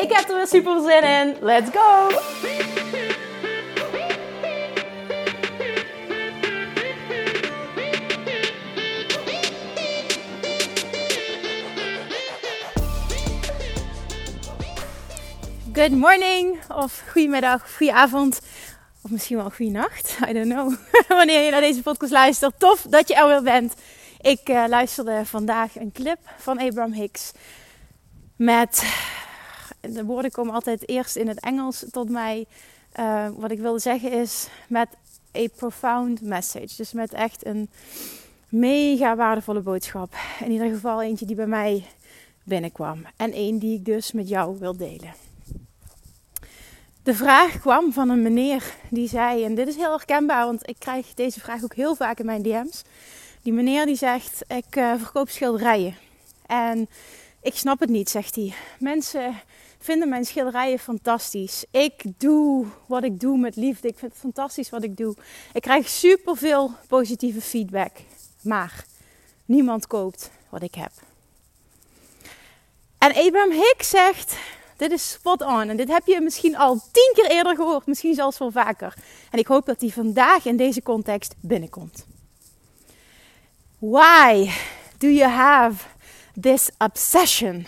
Ik heb er weer super zin in. Let's go! Good morning, of goedemiddag, goedenavond, of misschien wel goedenacht. I don't know. Wanneer je naar deze podcast luistert, tof dat je er weer bent. Ik uh, luisterde vandaag een clip van Abraham Hicks met de woorden komen altijd eerst in het Engels tot mij. Uh, wat ik wilde zeggen is met a profound message. Dus met echt een mega waardevolle boodschap. In ieder geval eentje die bij mij binnenkwam. En één die ik dus met jou wil delen. De vraag kwam van een meneer die zei, en dit is heel herkenbaar, want ik krijg deze vraag ook heel vaak in mijn DM's. Die meneer die zegt, ik uh, verkoop schilderijen. En ik snap het niet, zegt hij. Mensen vinden mijn schilderijen fantastisch. Ik doe wat ik doe met liefde. Ik vind het fantastisch wat ik doe. Ik krijg superveel positieve feedback. Maar niemand koopt wat ik heb. En Abraham Hicks zegt: Dit is spot on. En dit heb je misschien al tien keer eerder gehoord, misschien zelfs wel vaker. En ik hoop dat die vandaag in deze context binnenkomt. Why do you have this obsession?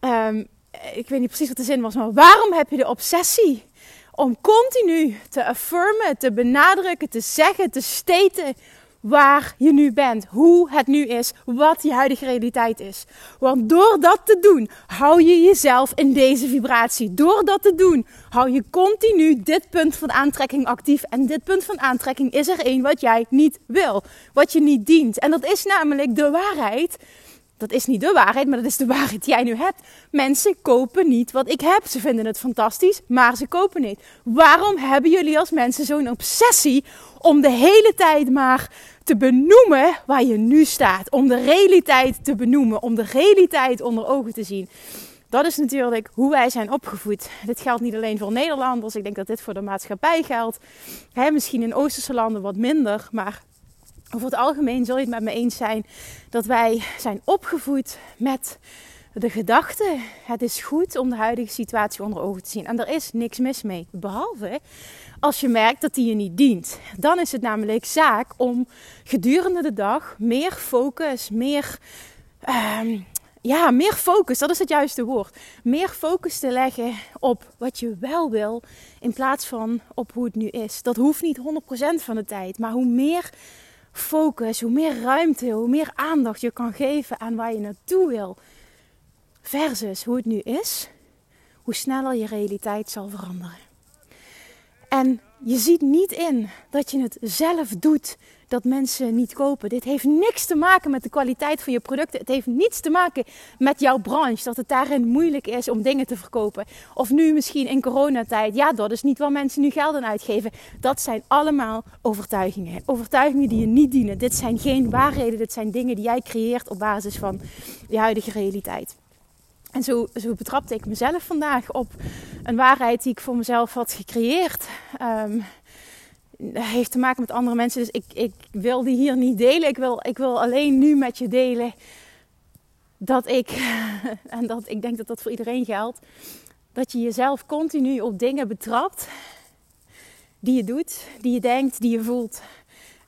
Um, ik weet niet precies wat de zin was, maar waarom heb je de obsessie om continu te affirmen, te benadrukken, te zeggen, te staten waar je nu bent, hoe het nu is, wat je huidige realiteit is. Want door dat te doen, hou je jezelf in deze vibratie. Door dat te doen, hou je continu dit punt van aantrekking actief. En dit punt van aantrekking is er één wat jij niet wil, wat je niet dient. En dat is namelijk de waarheid dat is niet de waarheid, maar dat is de waarheid die jij nu hebt. Mensen kopen niet wat ik heb. Ze vinden het fantastisch, maar ze kopen niet. Waarom hebben jullie als mensen zo'n obsessie om de hele tijd maar te benoemen waar je nu staat? Om de realiteit te benoemen, om de realiteit onder ogen te zien. Dat is natuurlijk hoe wij zijn opgevoed. Dit geldt niet alleen voor Nederlanders. Ik denk dat dit voor de maatschappij geldt. misschien in Oosterse landen wat minder. Maar over het algemeen zul je het met me eens zijn dat wij zijn opgevoed met de gedachte: het is goed om de huidige situatie onder ogen te zien. En er is niks mis mee. Behalve als je merkt dat die je niet dient. Dan is het namelijk zaak om gedurende de dag meer focus, meer. Um, ja, meer focus, dat is het juiste woord. Meer focus te leggen op wat je wel wil, in plaats van op hoe het nu is. Dat hoeft niet 100% van de tijd, maar hoe meer focus, hoe meer ruimte, hoe meer aandacht je kan geven aan waar je naartoe wil, versus hoe het nu is, hoe sneller je realiteit zal veranderen. En je ziet niet in dat je het zelf doet dat mensen niet kopen. Dit heeft niks te maken met de kwaliteit van je producten. Het heeft niets te maken met jouw branche. Dat het daarin moeilijk is om dingen te verkopen. Of nu misschien in coronatijd. Ja, dat is niet waar mensen nu geld aan uitgeven. Dat zijn allemaal overtuigingen. Overtuigingen die je niet dienen. Dit zijn geen waarheden. Dit zijn dingen die jij creëert op basis van de huidige realiteit. En zo, zo betrapte ik mezelf vandaag op een waarheid die ik voor mezelf had gecreëerd. Um, heeft te maken met andere mensen. Dus ik, ik wil die hier niet delen. Ik wil, ik wil alleen nu met je delen dat ik, en dat ik denk dat dat voor iedereen geldt, dat je jezelf continu op dingen betrapt die je doet, die je denkt, die je voelt,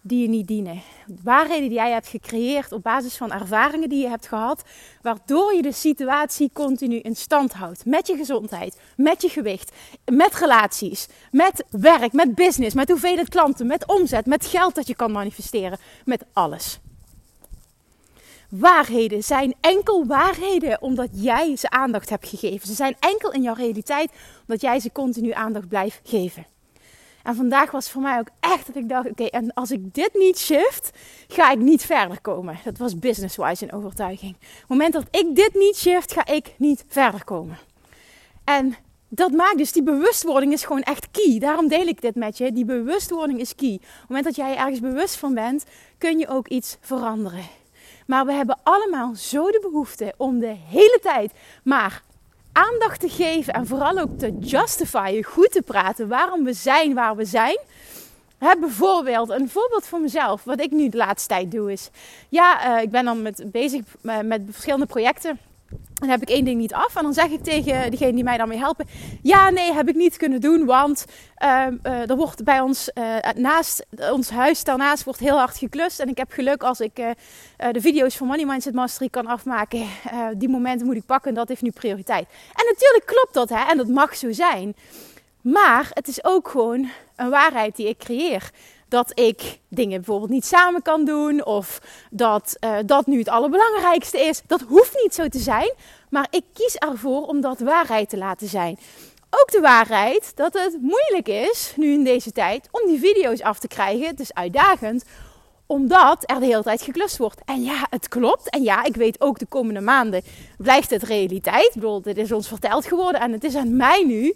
die je niet dienen. Waarheden die jij hebt gecreëerd op basis van ervaringen die je hebt gehad, waardoor je de situatie continu in stand houdt. Met je gezondheid, met je gewicht, met relaties, met werk, met business, met hoeveelheid klanten, met omzet, met geld dat je kan manifesteren, met alles. Waarheden zijn enkel waarheden omdat jij ze aandacht hebt gegeven. Ze zijn enkel in jouw realiteit omdat jij ze continu aandacht blijft geven. En vandaag was voor mij ook echt dat ik dacht: oké, en als ik dit niet shift, ga ik niet verder komen. Dat was business-wise een overtuiging. Op het moment dat ik dit niet shift, ga ik niet verder komen. En dat maakt dus, die bewustwording is gewoon echt key. Daarom deel ik dit met je. Die bewustwording is key. Op het moment dat jij ergens bewust van bent, kun je ook iets veranderen. Maar we hebben allemaal zo de behoefte om de hele tijd maar aandacht te geven en vooral ook te justifyen, goed te praten waarom we zijn waar we zijn. Heb bijvoorbeeld, een voorbeeld voor mezelf, wat ik nu de laatste tijd doe is, ja, uh, ik ben dan met, bezig met, met verschillende projecten dan heb ik één ding niet af. En dan zeg ik tegen degene die mij daarmee helpen: Ja, nee, heb ik niet kunnen doen. Want uh, er wordt bij ons, uh, naast ons huis daarnaast, wordt heel hard geklust. En ik heb geluk als ik de video's van Money Mindset Mastery kan afmaken. die momenten moet ik pakken en dat heeft nu prioriteit. En natuurlijk klopt dat, hè? En dat mag zo zijn. Maar het is ook gewoon een waarheid die ik creëer dat ik dingen bijvoorbeeld niet samen kan doen of dat uh, dat nu het allerbelangrijkste is. Dat hoeft niet zo te zijn, maar ik kies ervoor om dat waarheid te laten zijn. Ook de waarheid dat het moeilijk is, nu in deze tijd, om die video's af te krijgen. Het is uitdagend, omdat er de hele tijd geklust wordt. En ja, het klopt. En ja, ik weet ook de komende maanden blijft het realiteit. Bedoel, dit is ons verteld geworden en het is aan mij nu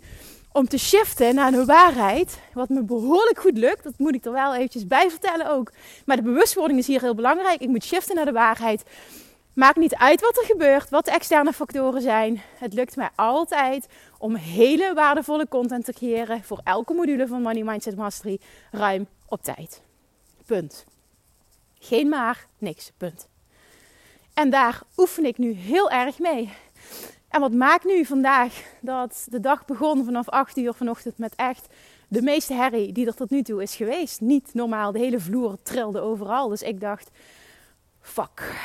om te shiften naar de waarheid. Wat me behoorlijk goed lukt. Dat moet ik er wel eventjes bij vertellen ook. Maar de bewustwording is hier heel belangrijk. Ik moet shiften naar de waarheid. Maakt niet uit wat er gebeurt, wat de externe factoren zijn. Het lukt mij altijd om hele waardevolle content te creëren voor elke module van Money Mindset Mastery ruim op tijd. Punt. Geen maar, niks. Punt. En daar oefen ik nu heel erg mee. En wat maakt nu vandaag dat de dag begon vanaf 8 uur vanochtend met echt de meeste herrie die er tot nu toe is geweest. Niet normaal, de hele vloer trilde overal. Dus ik dacht, fuck,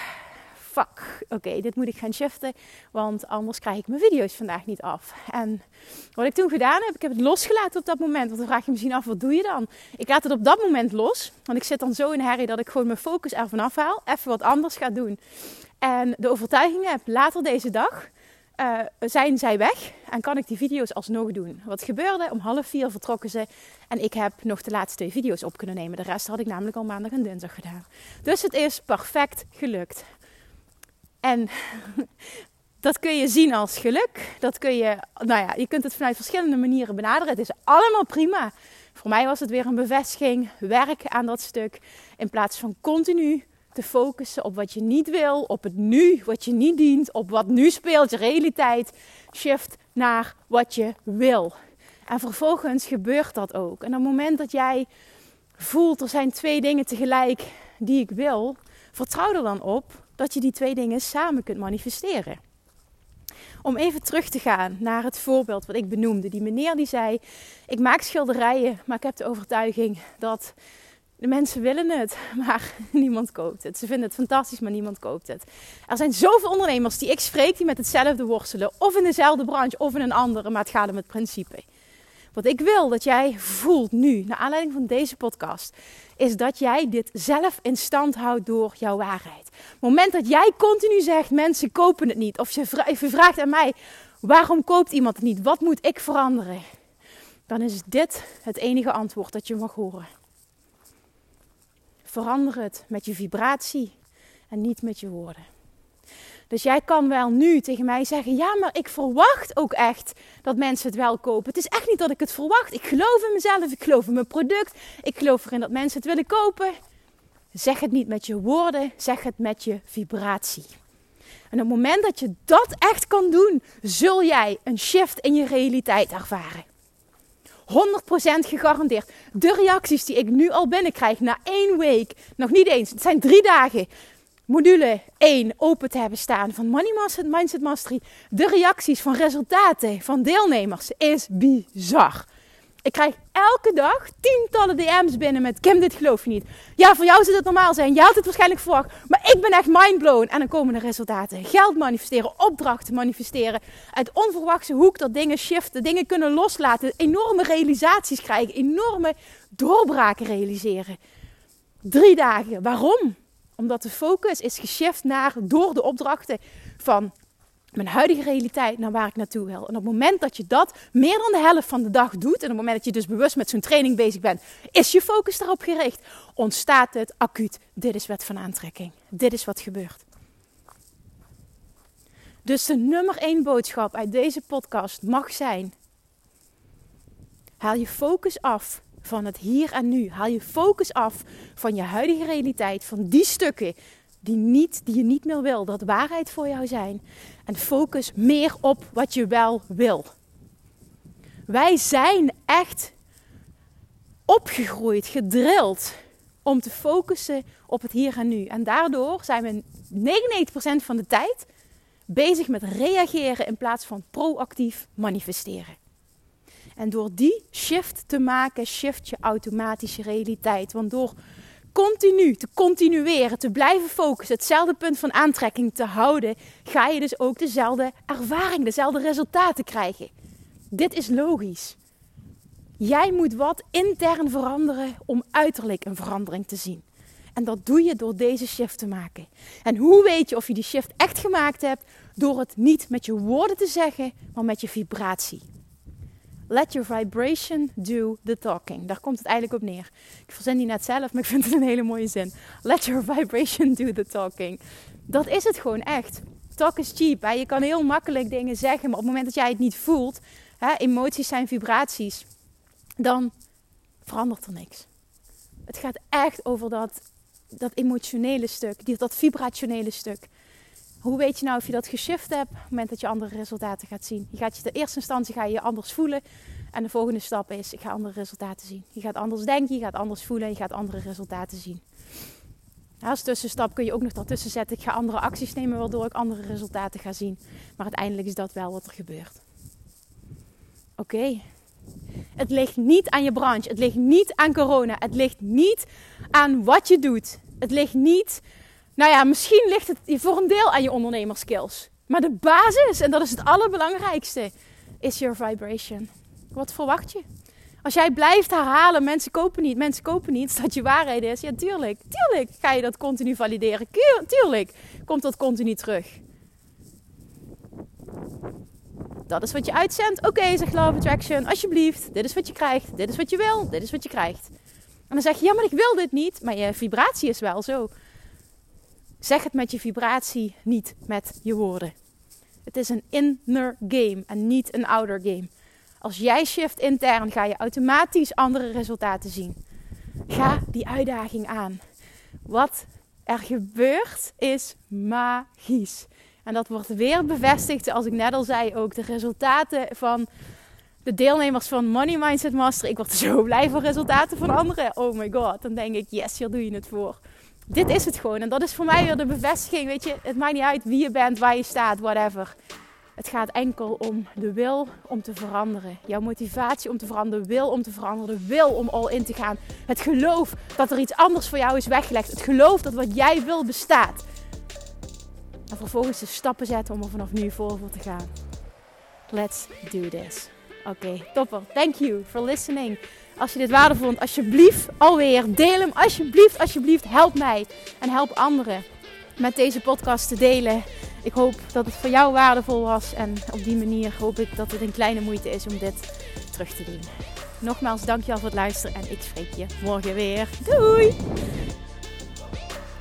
fuck, oké, dit moet ik gaan shiften, want anders krijg ik mijn video's vandaag niet af. En wat ik toen gedaan heb, ik heb het losgelaten op dat moment. Want dan vraag je misschien af, wat doe je dan? Ik laat het op dat moment los, want ik zit dan zo in herrie dat ik gewoon mijn focus ervan afhaal, even wat anders ga doen. En de overtuiging heb later deze dag uh, zijn zij weg en kan ik die video's alsnog doen. Wat gebeurde? Om half vier vertrokken ze en ik heb nog de laatste twee video's op kunnen nemen. De rest had ik namelijk al maandag en dinsdag gedaan. Dus het is perfect gelukt. En dat kun je zien als geluk. Dat kun je, nou ja, je kunt het vanuit verschillende manieren benaderen. Het is allemaal prima. Voor mij was het weer een bevestiging. Werk aan dat stuk in plaats van continu te focussen op wat je niet wil, op het nu, wat je niet dient, op wat nu speelt, je realiteit. Shift naar wat je wil. En vervolgens gebeurt dat ook. En op het moment dat jij voelt, er zijn twee dingen tegelijk die ik wil, vertrouw er dan op dat je die twee dingen samen kunt manifesteren. Om even terug te gaan naar het voorbeeld wat ik benoemde. Die meneer die zei: Ik maak schilderijen, maar ik heb de overtuiging dat de mensen willen het, maar niemand koopt het. Ze vinden het fantastisch, maar niemand koopt het. Er zijn zoveel ondernemers die ik spreek die met hetzelfde worstelen. Of in dezelfde branche of in een andere, maar het gaat om het principe. Wat ik wil dat jij voelt nu, naar aanleiding van deze podcast, is dat jij dit zelf in stand houdt door jouw waarheid. Het moment dat jij continu zegt, mensen kopen het niet. Of je vraagt aan mij, waarom koopt iemand het niet? Wat moet ik veranderen? Dan is dit het enige antwoord dat je mag horen. Verander het met je vibratie en niet met je woorden. Dus jij kan wel nu tegen mij zeggen: Ja, maar ik verwacht ook echt dat mensen het wel kopen. Het is echt niet dat ik het verwacht. Ik geloof in mezelf, ik geloof in mijn product, ik geloof erin dat mensen het willen kopen. Zeg het niet met je woorden, zeg het met je vibratie. En op het moment dat je dat echt kan doen, zul jij een shift in je realiteit ervaren. 100% gegarandeerd. De reacties die ik nu al binnenkrijg na één week, nog niet eens, het zijn drie dagen, module 1 open te hebben staan van Money Mindset Mastery. De reacties van resultaten van deelnemers is bizar. Ik krijg elke dag tientallen DM's binnen met Kim, dit geloof je niet. Ja, voor jou zou het normaal zijn. Jij had het waarschijnlijk verwacht. Maar ik ben echt mindblown. En dan komen de resultaten. Geld manifesteren, opdrachten manifesteren. Uit onverwachte hoek dat dingen shiften, dingen kunnen loslaten. Enorme realisaties krijgen, enorme doorbraken realiseren. Drie dagen. Waarom? Omdat de focus is geshift naar door de opdrachten van mijn huidige realiteit naar waar ik naartoe wil. En op het moment dat je dat meer dan de helft van de dag doet, en op het moment dat je dus bewust met zo'n training bezig bent, is je focus daarop gericht, ontstaat het acuut. Dit is wet van aantrekking. Dit is wat gebeurt. Dus de nummer één boodschap uit deze podcast mag zijn: haal je focus af van het hier en nu. Haal je focus af van je huidige realiteit, van die stukken die, niet, die je niet meer wil, dat waarheid voor jou zijn. En focus meer op wat je wel wil. Wij zijn echt opgegroeid, gedrild om te focussen op het hier en nu. En daardoor zijn we 99% van de tijd bezig met reageren in plaats van proactief manifesteren. En door die shift te maken, shift je automatische realiteit. Want door continu te continueren, te blijven focussen, hetzelfde punt van aantrekking te houden, ga je dus ook dezelfde ervaring, dezelfde resultaten krijgen. Dit is logisch. Jij moet wat intern veranderen om uiterlijk een verandering te zien. En dat doe je door deze shift te maken. En hoe weet je of je die shift echt gemaakt hebt? Door het niet met je woorden te zeggen, maar met je vibratie. Let your vibration do the talking. Daar komt het eigenlijk op neer. Ik verzin die net zelf, maar ik vind het een hele mooie zin. Let your vibration do the talking. Dat is het gewoon echt. Talk is cheap. Je kan heel makkelijk dingen zeggen, maar op het moment dat jij het niet voelt, hè, emoties zijn vibraties, dan verandert er niks. Het gaat echt over dat, dat emotionele stuk, dat vibrationele stuk. Hoe weet je nou of je dat geshift hebt op het moment dat je andere resultaten gaat zien? Je gaat je de eerste instantie ga je, je anders voelen. En de volgende stap is, ik ga andere resultaten zien. Je gaat anders denken, je gaat anders voelen en je gaat andere resultaten zien. als tussenstap kun je ook nog daartussen zetten. Ik ga andere acties nemen waardoor ik andere resultaten ga zien. Maar uiteindelijk is dat wel wat er gebeurt. Oké. Het ligt niet aan je branche. Het ligt niet aan corona. Het ligt niet aan wat je doet. Het ligt niet nou ja, misschien ligt het voor een deel aan je ondernemerskills. Maar de basis, en dat is het allerbelangrijkste, is your vibration. Wat verwacht je? Als jij blijft herhalen, mensen kopen niet, mensen kopen niet, dat je waarheid is. Ja, tuurlijk, tuurlijk ga je dat continu valideren. Tuurlijk komt dat continu terug. Dat is wat je uitzendt. Oké, okay, zegt Love Attraction, alsjeblieft. Dit is wat je krijgt, dit is wat je wil, dit is wat je krijgt. En dan zeg je, ja, maar ik wil dit niet. Maar je vibratie is wel zo. Zeg het met je vibratie, niet met je woorden. Het is een inner game en niet een outer game. Als jij shift intern, ga je automatisch andere resultaten zien. Ga die uitdaging aan. Wat er gebeurt is magisch. En dat wordt weer bevestigd, zoals ik net al zei, ook de resultaten van de deelnemers van Money Mindset Master. Ik word zo blij van resultaten van anderen. Oh my god, dan denk ik, yes, hier doe je het voor dit is het gewoon. En dat is voor mij weer de bevestiging. Weet je, het maakt niet uit wie je bent, waar je staat, whatever. Het gaat enkel om de wil om te veranderen. Jouw motivatie om te veranderen, de wil om te veranderen, de wil om al in te gaan. Het geloof dat er iets anders voor jou is weggelegd. Het geloof dat wat jij wil bestaat. En vervolgens de stappen zetten om er vanaf nu voor te gaan. Let's do this. Oké, topper. Thank you for listening. Als je dit waardevol vond, alsjeblieft alweer deel hem. Alsjeblieft, alsjeblieft, help mij en help anderen met deze podcast te delen. Ik hoop dat het voor jou waardevol was en op die manier hoop ik dat het een kleine moeite is om dit terug te doen. Nogmaals, dankjewel voor het luisteren en ik spreek je morgen weer. Doei!